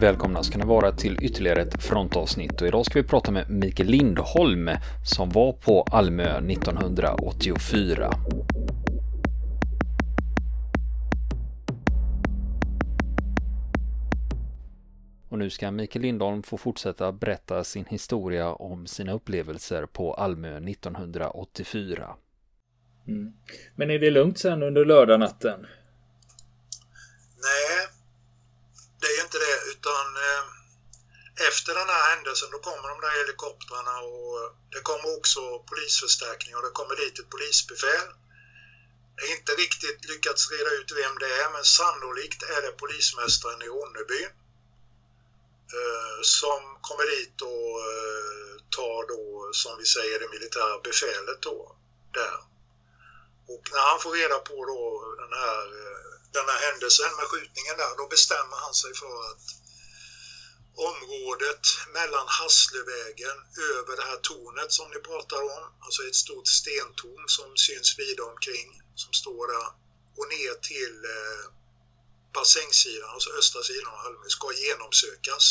Välkomna ska ni vara till ytterligare ett frontavsnitt och idag ska vi prata med Mikael Lindholm som var på Almö 1984. Och nu ska Mikael Lindholm få fortsätta berätta sin historia om sina upplevelser på Almö 1984. Mm. Men är det lugnt sen under lördagnatten? Nej, det är inte det utan eh, efter den här händelsen då kommer de där helikoptrarna och eh, det kommer också polisförstärkning och det kommer dit ett polisbefäl. Jag har inte riktigt lyckats reda ut vem det är men sannolikt är det polismästaren i Ronneby eh, som kommer dit och eh, tar då som vi säger det militära befälet då där. Och när han får reda på då den här eh, den här händelsen med skjutningen där, då bestämmer han sig för att området mellan Hasslevägen över det här tornet som ni pratar om, alltså ett stort stentorn som syns vida omkring, som står där, och ner till eh, bassängsidan, alltså östra sidan av Halmö, ska genomsökas.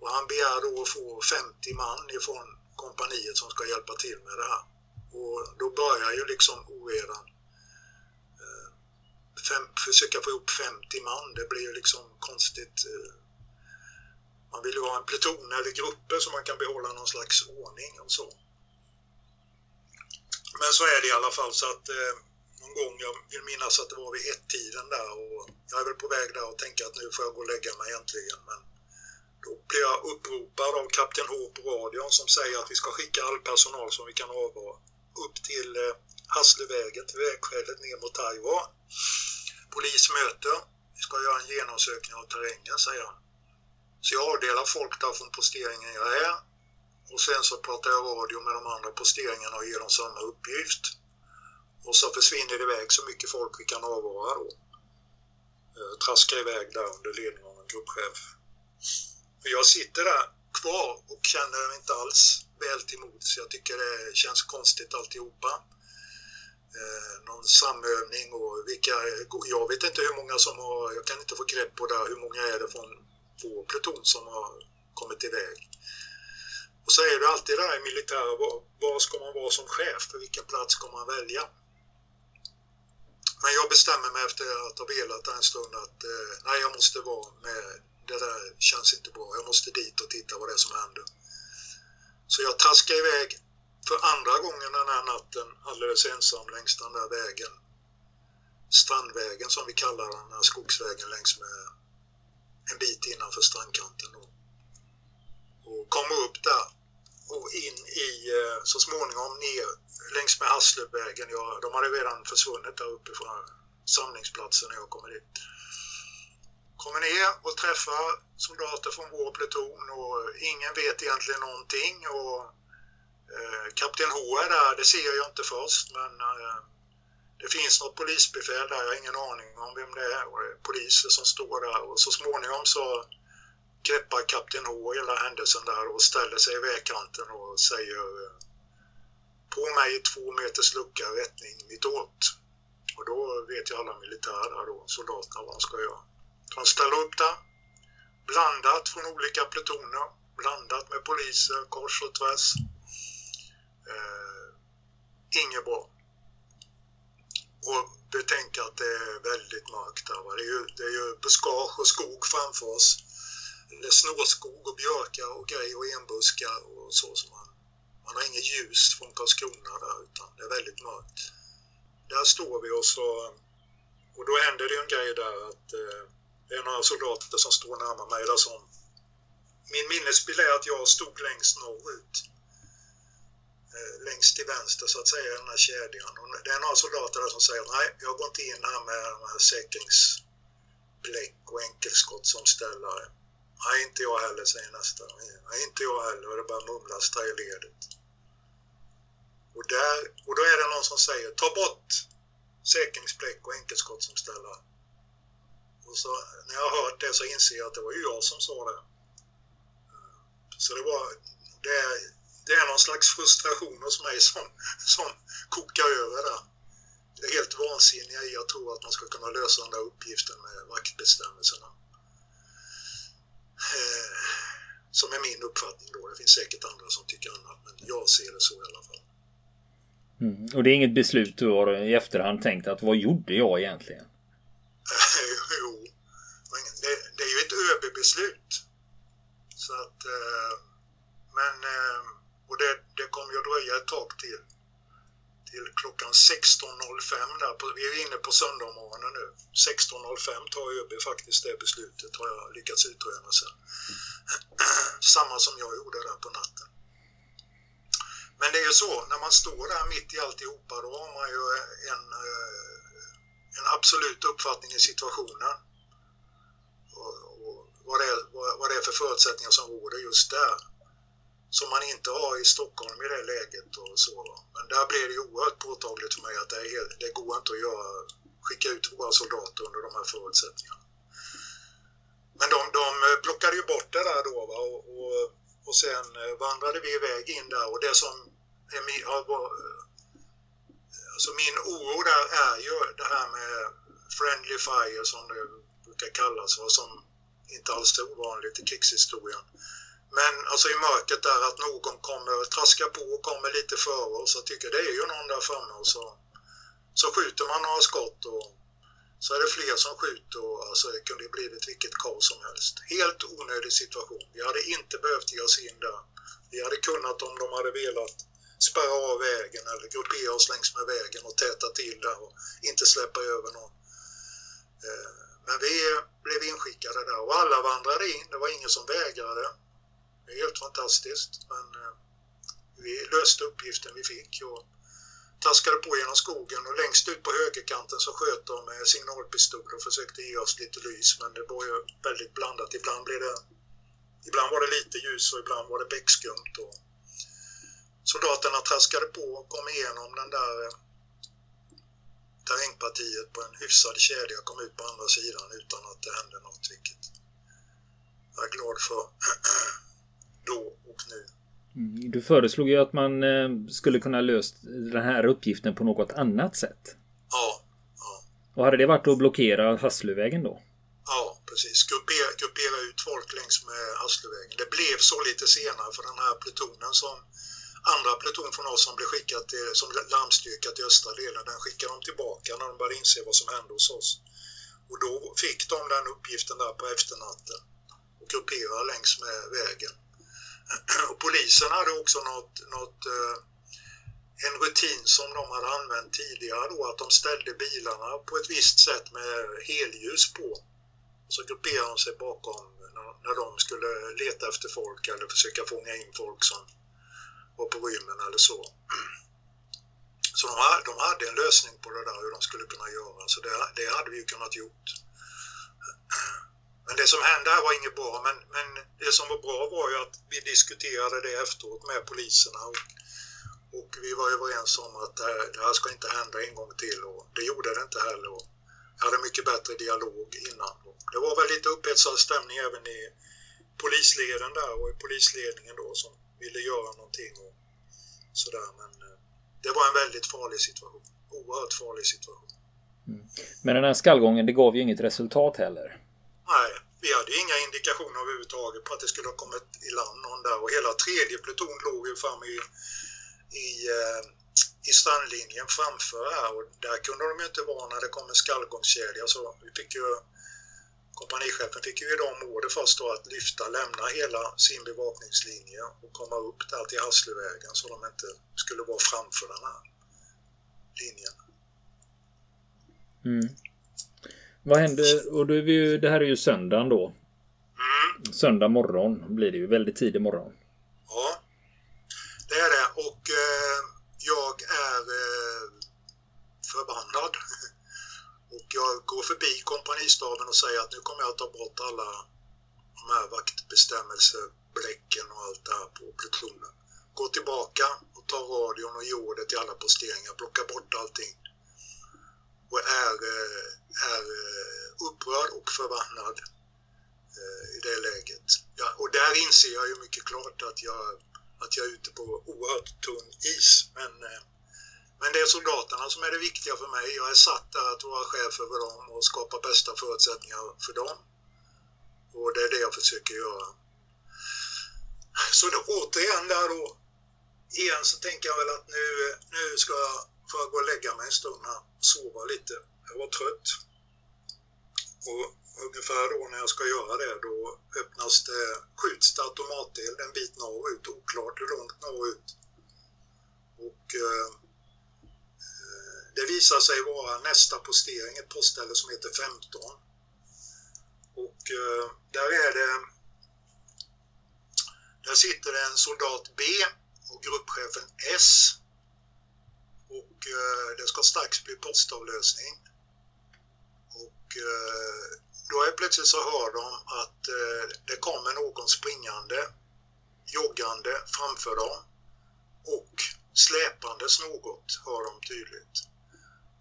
Och han begär då att få 50 man ifrån kompaniet som ska hjälpa till med det här. Och då börjar ju liksom oredan eh, fem, försöka få ihop 50 man, det blir ju liksom konstigt. Eh, man vill ju ha en pluton eller grupper så man kan behålla någon slags ordning och så. Men så är det i alla fall så att eh, någon gång, jag vill minnas att det var vid ett-tiden där och jag är väl på väg där och tänker att nu får jag gå och lägga mig äntligen. Men då blir jag uppropad av kapten H på radion som säger att vi ska skicka all personal som vi kan avvara upp till eh, Hasslevägen, till vägskälet ner mot Taiwan polismöte. Vi ska göra en genomsökning av terrängen, säger han. Så jag avdelar folk där från posteringen jag är och sen så pratar jag radio med de andra posteringarna och ger dem samma uppgift. Och så försvinner det iväg så mycket folk vi kan avvara då. Eh, traskar iväg där under ledning av en gruppchef. Och jag sitter där kvar och känner mig inte alls väl till mods. Jag tycker det känns konstigt alltihopa eh, någon samövning och vilka, jag vet inte hur många som har, jag kan inte få grepp på det, hur många är det från vår pluton som har kommit iväg. Och så är det alltid det här i militära, var, ska man vara som chef, för vilken plats ska man välja? Men jag bestämmer mig efter att ha velat en stund att eh, nej, jag måste vara med, det där känns inte bra, jag måste dit och titta vad det är som händer. Så jag traskar iväg för andra gången den här natten alldeles ensam längs den där vägen. Strandvägen som vi kallar den, här skogsvägen längs med en bit innanför strandkanten. Då. Och kommer upp där och in i, eh, så småningom ner längs med Hasslövägen. Ja, de hade redan försvunnit där uppe från samlingsplatsen när jag kommer dit. Kommer ner och träffar soldater från vår pluton och ingen vet egentligen någonting. Och Eh, Kapten H är där, det ser jag inte först men eh, det finns något polisbefäl där, jag har ingen aning om vem det är och det är poliser som står där och så småningom så greppar Kapten H hela händelsen där och ställer sig i vägkanten och säger på mig två meters lucka rättning mittåt. Och då vet ju alla militärer då, soldaterna vad de ska göra. De ställer upp där, blandat från olika plutoner, blandat med poliser kors och tvärs eh, inget bra. Och betänk att det är väldigt mörkt där. Det är ju, det är ju buskage och skog framför oss. Det är snårskog och björkar och grejer och enbuskar och så. så man, man har inget ljus från Karlskrona där utan det är väldigt mörkt. Där står vi och så och då händer det en grej där att eh, det är några soldater som står närmare mig där som min minnesbild är att jag stod längst norrut Eh, längst till vänster så att säga i den här kedjan. Och det är några soldater där som säger nej, jag går inte in här med de här säkringsbläck och enkelskott som ställare. Nej, inte jag heller, säger nästa. Nej, inte jag heller. Och det bara mumlas där i ledet. Och, där, och då är det någon som säger ta bort säkringsbläck och enkelskott som ställare. Och så när jag har hört det så inser jag att det var ju jag som sa det. Så det var, det det är någon slags frustration hos mig som, som kokar över där. Det är helt vansinniga i att tro att man ska kunna lösa den där uppgiften med vaktbestämmelserna. som är min uppfattning då. Det finns säkert andra som tycker annat, men jag ser det så i alla fall. Mm. Och det är inget beslut du har i efterhand tänkt att vad gjorde jag egentligen? jo, det, det, är ju ett ÖB-beslut. Så att, eh, men, eh, och det, det kommer ju att dröja ett tag till. Till klockan 16.05 där, på, vi är inne på söndagmorgonen nu. 16.05 tar ÖB faktiskt det beslutet har jag lyckats utröna sen. Samma som jag gjorde där på natten. Men det är ju så, när man står där mitt i alltihopa då har man ju en, eh, en absolut uppfattning i situationen. Och, och vad, det är, vad, det är för förutsättningar som råder just där. Som man inte har i Stockholm i det läget och så. Men där blev det oerhört påtagligt för mig att det, är helt, det går inte att göra, skicka ut våra soldater under de här förutsättningarna. Men de, de eh, plockade ju bort det där då va? Och, och, och sen eh, vandrade vi iväg in där och det som är min, eh, alltså min oro där är ju det här med friendly fire som det brukar kallas och som inte alls är ovanligt i krigshistorien. Men alltså i mörkret där att någon kommer traska på och kommer lite före och så tycker det är ju någon där framme och så, så skjuter man några skott och så är det fler som skjuter och alltså det kunde blivit vilket kaos som helst. Helt onödig situation. Vi hade inte behövt ge oss in där. Vi hade kunnat om de hade velat spärra av vägen eller gruppera oss längs med vägen och täta till där och inte släppa över någon. Eh, men vi blev inskickade där och alla vandrade in. Det var ingen som vägrade. Det är helt fantastiskt. Men eh, vi löste uppgiften vi fick och taskade på genom skogen och längst ut på högerkanten så sköt de med signalpistol och försökte ge oss lite lys men det var ju väldigt blandat. Ibland blev det Ibland var det lite ljus och ibland var det beckskumt. Och soldaterna traskade på och kom igenom den där eh, terrängpartiet på en hyfsad kedja kom ut på andra sidan utan att det hände något, vilket jag är glad för då och nu. Mm, du föreslog ju att man eh, skulle kunna löst den här uppgiften på något annat sätt. Ja. ja. Och hade det varit att blockera Hasslövägen då? Ja, precis. Gruppera, gruppera ut folk längs med Hasslövägen. Det blev så lite senare för den här plutonen som andra pluton från oss som blev skickat till, som larmstyrka till östra delen, den skickade de tillbaka när de började inse vad som hände hos oss. Och då fick de den uppgiften där på efternatten och gruppera längs med vägen. Och polisen hade också något, något eh, en rutin som de hade använt tidigare då, att de ställde bilarna på ett visst sätt med helljus på. Så grupperade de sig bakom när de skulle leta efter folk eller försöka fånga in folk som var på rymmen eller så. Så de hade, de hade en lösning på det där hur de skulle kunna göra, så det, det hade vi ju kunnat gjort. Men det som hände här var inget bra, men, men det som var bra var ju att vi diskuterade det efteråt med poliserna och, och vi var överens om att det här, det här ska inte hända en gång till och det gjorde det inte heller. Och jag hade mycket bättre dialog innan. Det var väl lite upphetsad stämning även i polisleden där och i polisledningen då som ville göra någonting och sådär. Men eh, det var en väldigt farlig situation. Oerhört farlig situation. Mm. Men den här skallgången, det gav ju inget resultat heller. Nej, vi hade inga indikationer överhuvudtaget på att det skulle ha kommit i land någon där och hela tredje pluton låg ju fram i, i, eh, i strandlinjen framför här och där kunde de ju inte vara när det kom en skallgångskedja så vi fick ju kompanichefen fick ju idag order först då att lyfta, lämna hela sin bevakningslinje och komma upp där till Hasslövägen så de inte skulle vara framför den här linjen. Mm. Vad händer? Och då är vi ju, det här är ju söndagen då. Mm. Söndag morgon blir det ju, väldigt tidig morgon. Ja, det är det och eh, jag är eh, förbannad och jag går förbi kompanistaben och säger att nu kommer jag att ta bort alla de här vaktbestämmelsebläcken och allt det här på plutonen. Gå tillbaka och ta radion och ge order till alla posteringar, plocka bort allting. Och är, eh, är eh, upprörd och förbannad eh, i det läget. Ja, och där inser jag ju mycket klart att jag, att jag är ute på oerhört tunn is. Men men det är soldaterna som är det viktiga för mig. Jag är satt där att vara chef över dem och skapa bästa förutsättningar för dem. Och det är det jag försöker göra. så då, återigen där då, igen så tänker jag väl att nu, nu ska jag, får jag gå och lägga mig en stund här och sova lite. Jag var trött. Och ungefär då när jag ska göra det då öppnas det, skjuts det automateld en bit norrut, oklart hur långt norrut. Och eh, eh det visar sig vara nästa postering, ett postställe som heter 15. Och eh, där är det där sitter det en soldat B och gruppchefen S. Eh, det ska strax bli postavlösning. Och eh, då är plötsligt så hör de att eh, det kommer någon springande, joggande framför dem. Och släpandes något, hör de tydligt.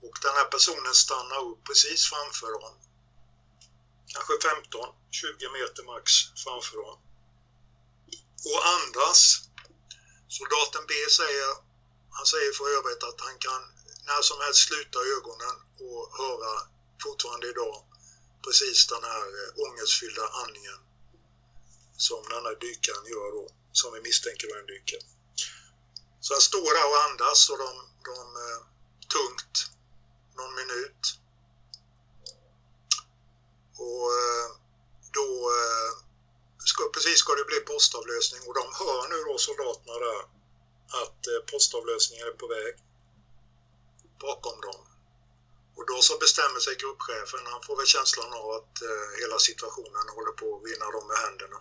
Och den här personen stannar upp precis framför dem. Kanske 15-20 meter max framför dem. Och andas. Soldaten B säger, han säger för övrigt att han kan när som helst sluta ögonen och höra fortfarande idag precis den här eh, ångestfyllda andningen som den här dykaren gör då, som vi misstänker var en dykare. Så han står där och andas och de, de eh, tungt någon minut. Och eh, då eh, ska, precis ska det bli postavlösning och de hör nu då soldaterna där att eh, postavlösningar är på väg bakom dem. Och då så bestämmer sig gruppchefen, han får väl känslan av att eh, hela situationen håller på att vinna dem med händerna.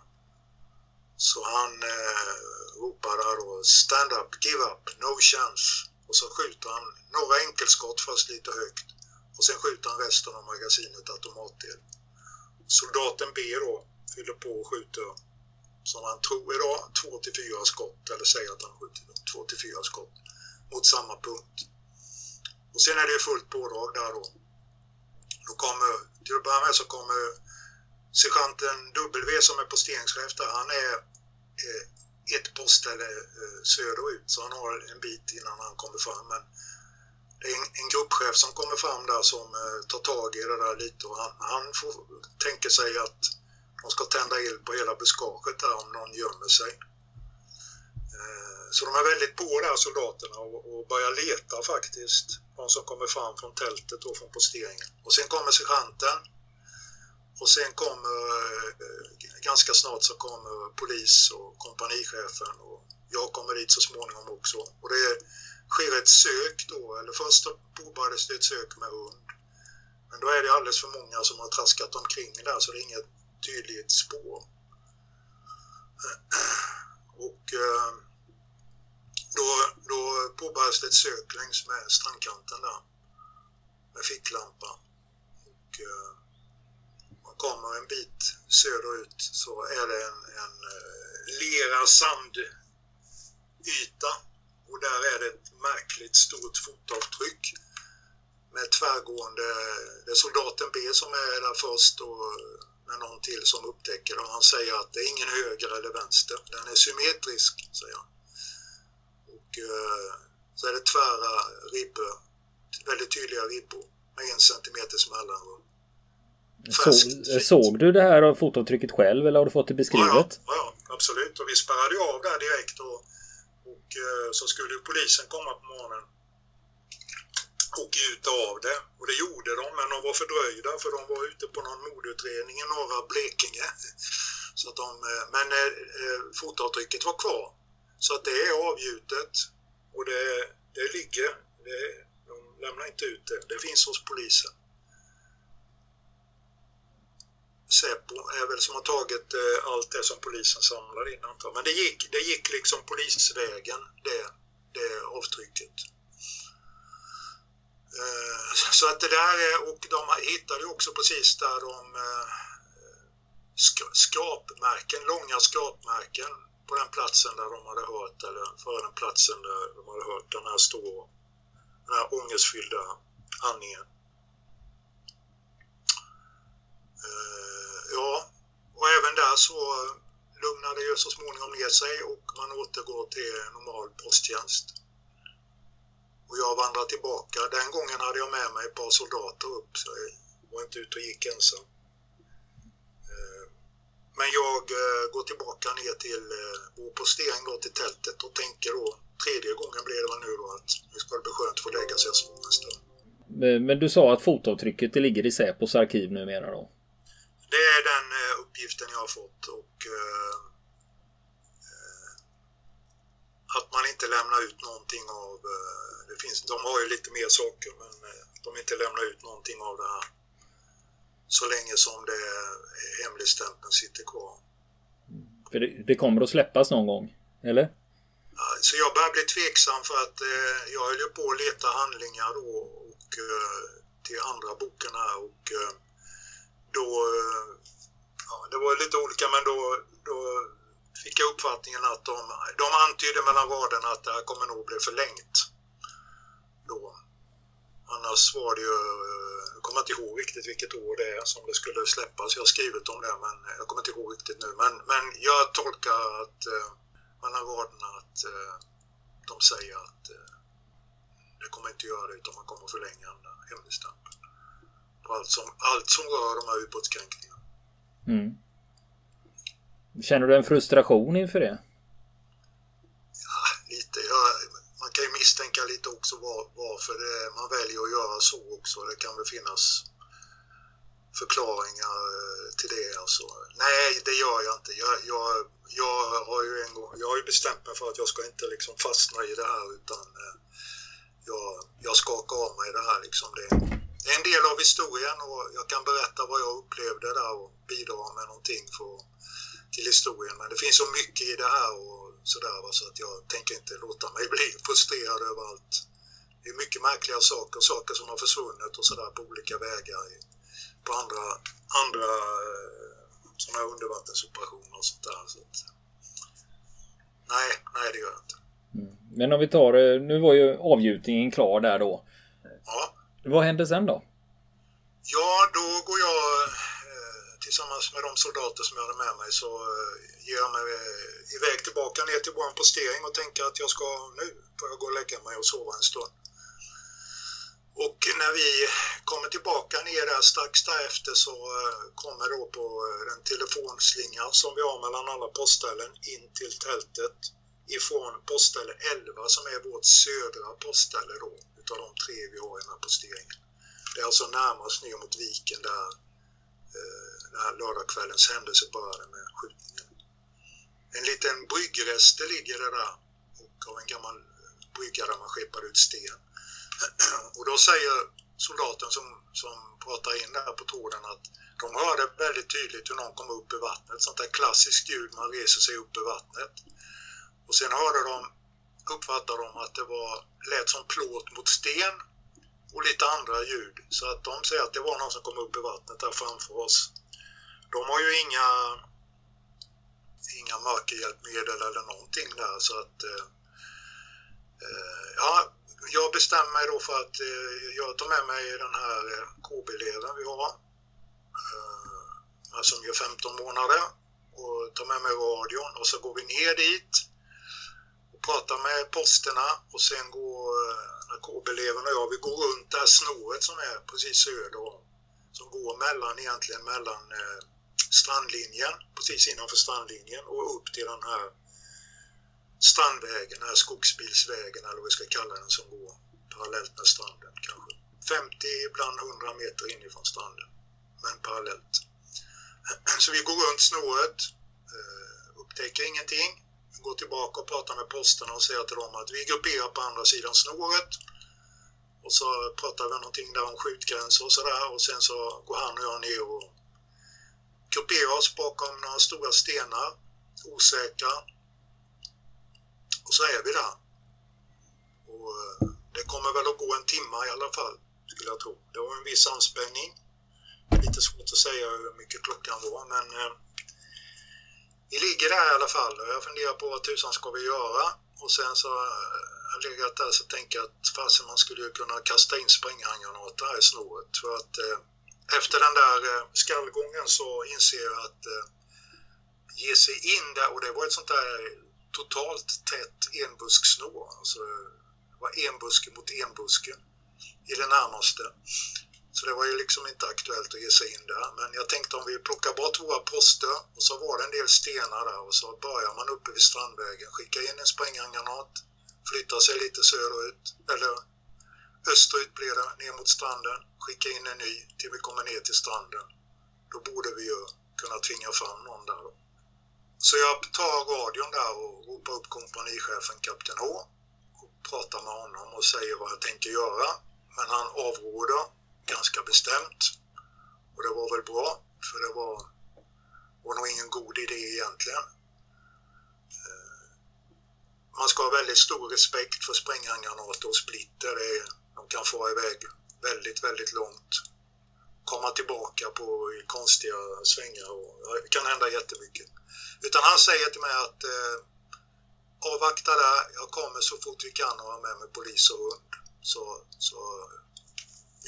Så han eh, ropar där då ”Stand up, give up, no chance” och så skjuter han några enkelskott fast lite högt och sen skjuter han resten av magasinet automatdel. Soldaten B då fyller på och skjuter som han tror idag 2 till 4 skott eller säger att han skjutit 2 till 4 skott mot samma punkt. Och sen är det fullt pådrag där då. Då kommer, till att börja med så kommer sergeanten W som är posteringschef där, han är eh, ett postställe eh, söderut så han har en bit innan han kommer fram. Men det är en, en gruppchef som kommer fram där som eh, tar tag i det där lite och han, han får, tänker sig att de ska tända eld på hela buskaget där om någon gömmer sig. Eh, så de är väldigt på där soldaterna och, börjar leta faktiskt. De som kommer fram från tältet och från posteringen. Och sen kommer sergeanten och sen kommer, eh, ganska snart så kommer polis och kompanichefen och jag kommer dit så småningom också. Och det sker ett sök då, eller först påbörjades det ett sök med hund. Men då är det alldeles för många som har traskat omkring där så det är inget tydligt spår. Och eh, då, då påbörjades det ett sök längs med strandkanten där med ficklampa. Och, eh, man kommer en bit söderut så är det en, en eh, lera sandyta och där är det ett märkligt stort fotavtryck med tvärgående, det är soldaten B som är där först och med någon till som upptäcker och han säger att det är ingen höger eller vänster, den är symmetrisk, säger han. Och eh, så är det tvära ribbor, väldigt tydliga ribbor med en centimeters mellanrum. Så, såg du det här fotavtrycket själv eller har du fått det beskrivet? Ja, ja, absolut. Och vi spärrade av där direkt och, och eh, så skulle polisen komma på morgonen och gjuta av det. Och det gjorde de, men de var fördröjda för de var ute på någon mordutredning i norra Blekinge. Så att de, eh, men eh, eh, fotavtrycket var kvar. Så att det är avgjutet och det, det ligger. Det, de lämnar inte ut det. Det finns hos polisen. Säpo är väl som har tagit eh, allt det som polisen samlar in antar Men det gick, det gick liksom polisvägen, det, det avtrycket. Eh, så att det där är, och de hittade också precis där de eh, skrapmärken, långa skrapmärken på den platsen där de hade hört, eller för den platsen där de hade hört den här stora, den här ångestfyllda andningen. Eh, ja, och även där så lugnade det så småningom ner sig och man återgår till normal posttjänst. Och jag vandrar tillbaka. Den gången hade jag med mig ett par soldater upp så jag var inte ute och gick ensam. Eh, men jag eh, går tillbaka ner till eh, vår postering då till tältet och tänker då tredje gången blir det väl nu då att nu ska det bli skönt att få lägga sig nästa Men du sa att fotavtrycket det ligger i Säpos arkiv numera då? Det är den uppgiften jag har fått och eh, eh, att man inte lämnar ut någonting av, eh, det finns, de har ju lite mer saker men eh, de inte lämnar ut någonting av det här så länge som det hemligstämpeln sitter kvar. För det, det, kommer att släppas någon gång, eller? Så jag börjar bli tveksam för att eh, jag höll ju på att leta handlingar då och eh, till andra boken här och eh, då, eh, ja, det var lite olika men då, då fick jag uppfattningen att de, de antydde mellan raderna att det här kommer nog bli förlängt. Då. Annars var det ju, eh, jag kommer inte ihåg riktigt vilket år det är som det skulle släppas. Jag har skrivit om det men jag kommer inte ihåg riktigt nu. Men, men jag tolkar att eh, mellan raderna att eh, de säger att eh, det kommer inte göra det utan man kommer förlänga hemligstämpeln. På allt som, allt som rör de här ubåtskränkningarna. Mm. Känner du en frustration inför det? Ja, lite. Ja, man kan ju misstänka lite också var, varför det, man väljer att göra så också. Det kan väl finnas förklaringar eh, till det. Alltså. Nej, det gör jag inte. Jag, jag, jag, har ju en gång, jag har ju bestämt mig för att jag ska inte liksom fastna i det här utan eh, jag, jag skakar av mig det här. Liksom. Det, det är en del av historien och jag kan berätta vad jag upplevde där och bidra med någonting för, till historien. Men det finns så mycket i det här och sådär så att jag tänker inte låta mig bli frustrerad över allt. Det är mycket märkliga saker, saker som har försvunnit och sådär på olika vägar i, på andra, andra eh, sådana här undervattensoperationer och sånt där. Så att, nej, nej det gör jag inte. Mm. Men om vi tar, eh, nu var ju avgjutningen klar där då. Ja. Vad hände sen då? Ja, då går jag tillsammans med de soldater som jag hade med mig så eh, ger jag mig eh, iväg tillbaka ner till vår postering och tänker att jag ska nu får jag gå och lägga mig och sova en stund. Och när vi kommer tillbaka ner där strax därefter så eh, kommer då på den telefonslinga som vi har mellan alla postställen in till tältet ifrån postställe 11 som är vårt södra postställe då utav de tre vi har i den här posteringen. Det är alltså närmast ner mot viken där eh, lördagskvällens händelse började med skjutningen. En liten bryggrest ligger det där och av en gammal brygga där man skeppade ut sten. Och då säger soldaten som, som pratar in där på tråden att de hörde väldigt tydligt hur någon kom upp ur vattnet. Sånt där klassiskt ljud, man reser sig upp ur vattnet. Och sen hörde de, uppfattade de att det var, lät som plåt mot sten och lite andra ljud. Så att de säger att det var någon som kom upp ur vattnet där framför oss. De har ju inga, inga mörkerhjälpmedel eller någonting där så att eh, eh ja, jag bestämmer mig då för att eh, jag tar med mig den här eh, KB-eleven vi har. Eh, som är 15 månader. Och tar med mig radion och så går vi ner dit. Och pratar med posterna och sen går eh, KB-eleven och jag, vi går runt det här snåret som är precis söder om. Som går mellan, egentligen mellan eh, strandlinjen, precis innanför strandlinjen och upp till den här strandvägen, den här skogsbilsvägen eller vad vi ska kalla den som går parallellt med stranden kanske. 50, ibland 100 meter inifrån stranden, men parallellt. Så vi går runt snåret, eh, upptäcker ingenting, går tillbaka och pratar med posterna och säger till dem att vi grupperar på andra sidan snåret. Och så pratar vi någonting där om skjutgränser och sådär och sen så går han och jag ner och grupperar oss bakom några stora stenar, osäkra, och så är vi där. Och eh, det kommer väl att gå en timme i alla fall, skulle jag tro. Det var en viss anspänning. Lite svårt att säga hur mycket klockan var, men eh, vi ligger där i alla fall och jag funderar på vad tusan ska vi göra? Och sen så eh, har jag legat där så tänker jag att fasen man skulle kunna kasta in spränghandgranater här i snåret. För att eh, efter den där eh, skallgången så inser jag att eh, ge sig in där och det var ett sånt där totalt tätt enbusksnår. Alltså, det var enbuske mot enbuske i det närmaste. Så det var ju liksom inte aktuellt att ge sig in där. Men jag tänkte om vi plockar bort våra poster och så var det en del stenar där och så börjar man uppe vid Strandvägen, skicka in en spränghandgranat, flytta sig lite söderut, eller österut blir det, ner mot stranden, skicka in en ny till vi kommer ner till stranden. Då borde vi ju kunna tvinga fram någon där då. Så jag tar radion där och ropar upp kompanichefen Kapten H och pratar med honom och säger vad jag tänker göra. Men han avråder ganska bestämt. Och det var väl bra, för det var, var nog ingen god idé egentligen. Eh, man ska ha väldigt stor respekt för spränghandgranater och splitter de kan få iväg väldigt, väldigt långt. Komma tillbaka på konstiga svängar och det kan hända jättemycket. Utan han säger till mig att eh, avvakta där, jag kommer så fort vi kan och har med mig polis och hund. Så, så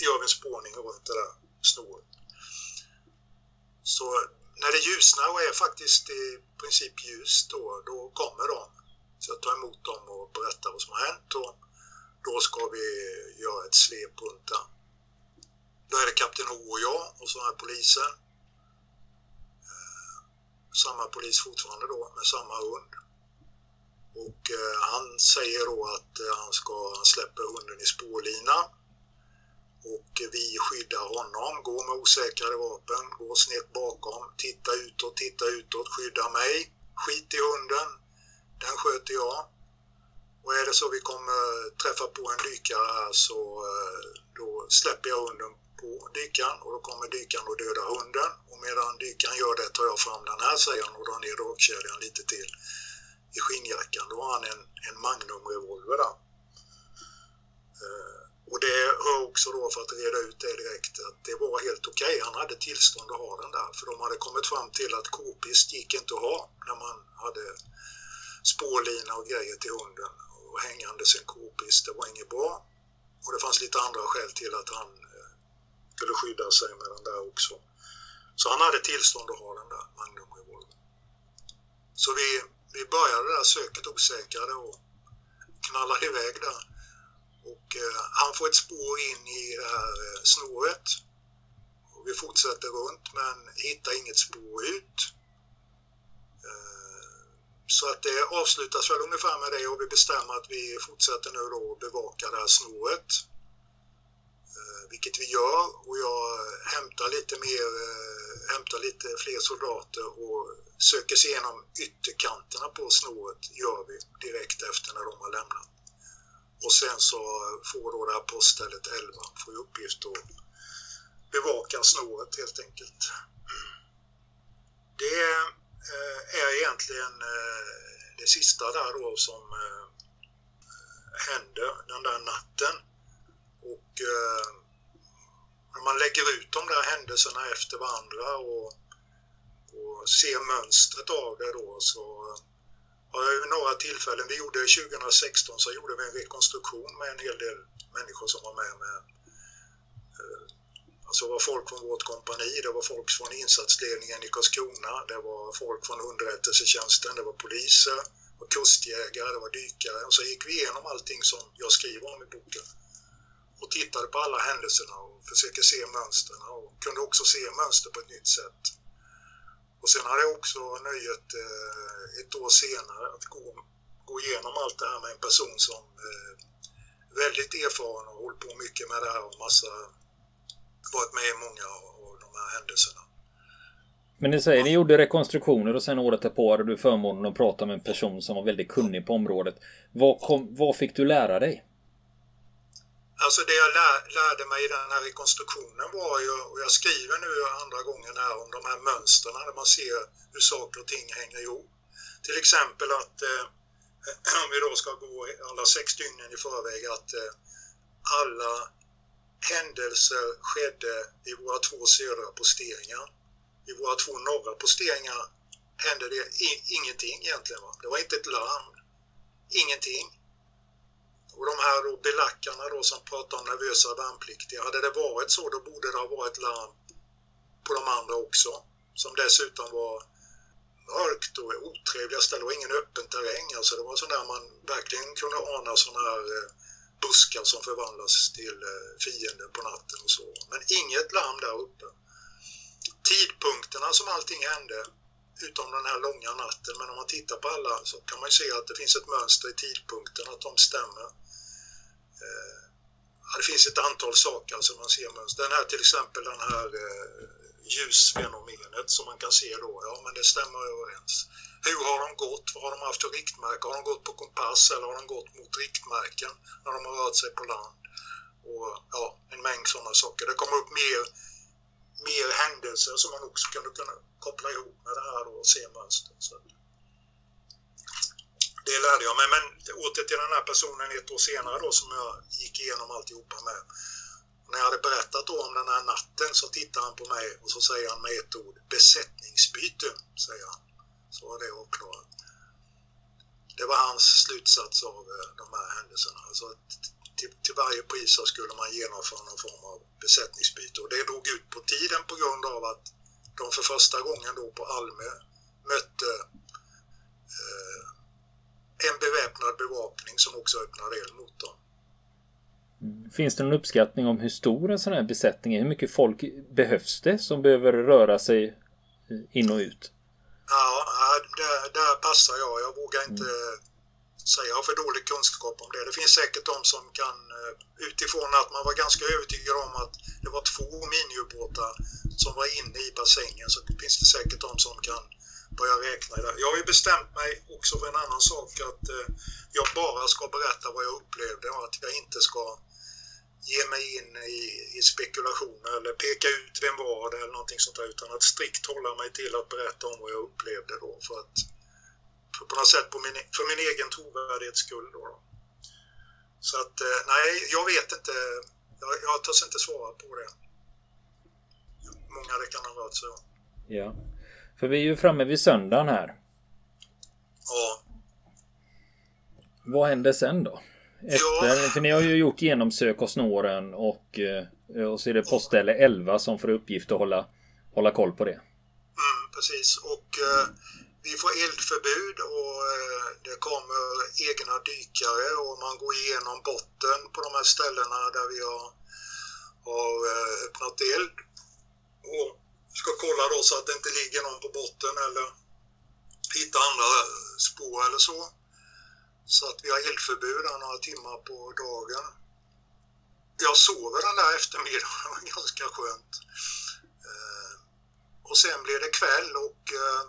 gör vi en spårning runt det där snåret. Så när det ljusnar och är faktiskt i princip ljust då, då kommer de. Så jag tar emot dem och berättar vad som har hänt och då ska vi göra ett svep runt den. Då är det kapten O och jag och så är polisen. Eh, samma polis fortfarande då med samma hund. Och eh, han säger då att eh, han, ska, han släpper hunden i spårlina och eh, vi skyddar honom, går med osäkrade vapen, går snett bakom, titta utåt, titta utåt, skydda mig. Skit i hunden, den sköter jag. Och är det så vi kommer träffa på en dykare här så eh, då släpper jag hunden på dykaren och då kommer dykaren att döda hunden. Och medan dykaren gör det tar jag fram den här, säger och drar ner dragkedjan lite till i skinnjackan. Då har han en, en Magnum-revolver där. Eh, och det hör också då, för att reda ut det direkt, att det var helt okej. Okay. Han hade tillstånd att ha den där. För de hade kommit fram till att k-pist gick inte att ha när man hade spårlina och grejer till hunden. Och hängandes en det var inget bra. Och det fanns lite andra skäl till att han eh, skulle skydda sig med den där också. Så han hade tillstånd att ha den där Magnum Revolver. Så vi, vi började det där söket osäkrade och knallade iväg där. Och eh, han får ett spår in i det här eh, snåret. Och vi fortsätter runt men hittar inget spår ut. Så att det avslutas väl ungefär med det och vi bestämmer att vi fortsätter nu då att bevaka det här snåret. Eh, vilket vi gör och jag hämtar lite mer, eh, hämtar lite fler soldater och söker sig igenom ytterkanterna på snåret gör vi direkt efter när de har lämnat. Och sen så får då det här poststället 11 får i uppgift att bevaka snåret helt enkelt. Det Eh, är egentligen eh, det sista där då som eh, hände den där natten. Och när man lägger ut de där händelserna efter varandra och, och ser mönstret av det då så har jag vid några tillfällen, vi gjorde 2016 så gjorde vi en rekonstruktion med en hel del människor som var med. med alltså det var folk från vårt kompani, det var folk från insatsledningen i Karlskrona, det var folk från underrättelsetjänsten, det var poliser, det var kustjägare, det var dykare. Och så gick vi igenom allting som jag skriver om i boken och tittade på alla händelserna och försöker se mönstren och kunde också se mönster på ett nytt sätt. Och sen hade jag också nöjet eh, ett år senare att gå, gå igenom allt det här med en person som eh, väldigt erfaren och hållit på mycket med det här och massa, varit med i många av de här händelserna. Men ni säger, ni gjorde rekonstruktioner och sen året därpå hade du förmånen att prata med en person som var väldigt kunnig på området. Vad, kom, vad fick du lära dig? Alltså det jag lär, lärde mig i den här rekonstruktionen var ju, och jag skriver nu andra gången här om de här mönstren där man ser hur saker och ting hänger ihop. Till exempel att eh, om vi då ska gå alla sex dygnen i förväg att eh, alla händelser skedde i våra två södra posteringar. I våra två norra posteringar hände det ingenting egentligen. Va? Det var inte ett larm. Ingenting. Och de här då belackarna då som pratar om nervösa värnpliktiga, hade det varit så då borde det ha varit larm på de andra också. Som dessutom var mörkt och otrevliga ställen. Det var ingen öppen terräng. Alltså det var sådär man verkligen kunde ana sådana här eh, buskar som förvandlas till fienden fiender på natten och så. Men inget larm där uppe. Tidpunkterna som allting hände, utom den här långa natten, men om man tittar på alla så kan man ju se att det finns ett mönster i tidpunkten, att de stämmer. Eh, det finns ett antal saker som man ser mönster. Den här till exempel den här eh, ljusfenomenet som man kan se då, ja men det stämmer överens. Hur har de gått? Vad har de haft för riktmärke? Har de gått på kompass eller har de gått mot riktmärken när de har rört sig på land? Och ja, en mängd sådana saker. Det kommer upp mer, mer händelser som man också skulle kunna koppla ihop med det här och se mönster. Så det lärde jag mig. Men åter till den här personen ett år senare då som jag gick igenom alltihopa med. När jag hade berättat då om den här natten så tittar han på mig och så säger han med ett ord besättningsbyte, säger han. Så var det avklarat. Det var hans slutsats av eh, de här händelserna. Alltså till, till varje pris så skulle man genomföra någon form av besättningsbyte och det drog ut på tiden på grund av att de för första gången då på Almö mötte eh, en beväpnad bevakning som också öppnade eld mot dem. Finns det någon uppskattning om hur stor en sån här besättning är? Hur mycket folk behövs det som behöver röra sig eh, in och ut? Ja, där, där passar jag. Jag vågar inte mm. säga. Jag har för dålig kunskap om det. Det finns säkert de som kan, eh, utifrån att man var ganska övertygad om att det var två miniubåtar som var inne i bassängen, så finns det säkert de som kan börja räkna där. Jag har ju bestämt mig också för en annan sak, att eh, jag bara ska berätta vad jag upplevde och att jag inte ska ge mig in i, i spekulationer eller peka ut vem var det eller någonting sånt där utan att strikt hålla mig till att berätta om vad jag upplevde då för att för på något sätt på min, för min egen trovärdighets skull då, då. Så att eh, nej, jag vet inte. Jag, jag törs inte svara på det. Många det kan ha rört sig om. Ja, för vi är ju framme vid söndagen här. Ja. Vad händer sen då? Efter, ja. För ni har ju gjort genomsök och snåren och, eh, och så är det postställe 11 som får uppgift att hålla, hålla koll på det. Mm, precis och eh, vi får eldförbud och eh, det kommer egna dykare och man går igenom botten på de här ställena där vi har, har eh, öppnat eld. Och ska kolla då så att det inte ligger någon på botten eller hitta andra spår eller så. Så att vi har eldförbud några timmar på dagen. Jag sover den där eftermiddagen, det var ganska skönt. Eh, och sen blir det kväll och eh,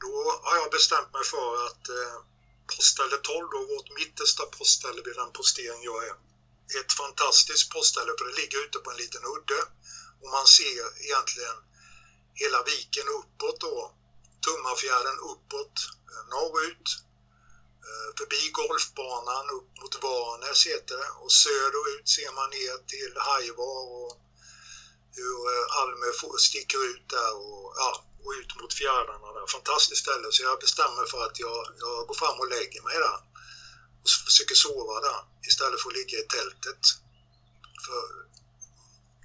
då har jag bestämt mig för att eh, postställe 12, då, vårt mittersta postställe vid den postering jag är, ett fantastiskt postställe för det ligger ute på en liten udde och man ser egentligen hela viken uppåt då, Tummafjärden uppåt, eh, norrut Eh, förbi golfbanan upp mot Varnäs heter det och söderut ser man ner till Hajvar och hur eh, Almö sticker ut där och, ja, och ut mot fjärdarna där. Fantastiskt ställe så jag bestämmer för att jag, jag går fram och lägger mig där och försöker sova där istället för att ligga i tältet. För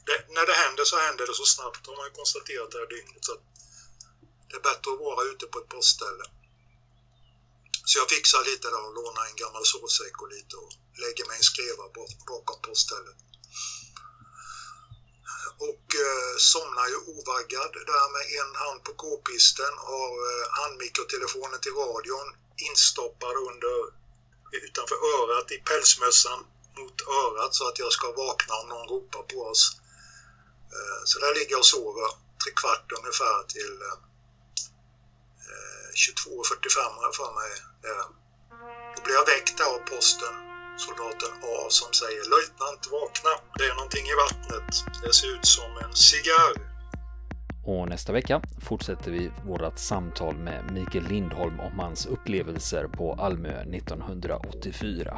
det, när det händer så händer det så snabbt har man konstaterat det här dygnet. Så det är bättre att vara ute på ett postställe. Så jag fixar lite där och lånar en gammal sovsäck och lite och lägger mig en skreva bakom poststället. Och eh, somnar ju ovaggad där med en hand på k-pisten, har eh, handmikrotelefonen till radion instoppad under utanför örat i pälsmössan mot örat så att jag ska vakna om någon ropar på oss. Eh, så där ligger jag och sover tre kvart ungefär till eh, eh 22.45 har jag för mig. Eh, då blir jag väckt av posten, soldaten A som säger löjtnant vakna, det är någonting i vattnet. Det ser ut som en cigarr. Och nästa vecka fortsätter vi vårt samtal med Mikael Lindholm om hans upplevelser på Almö 1984.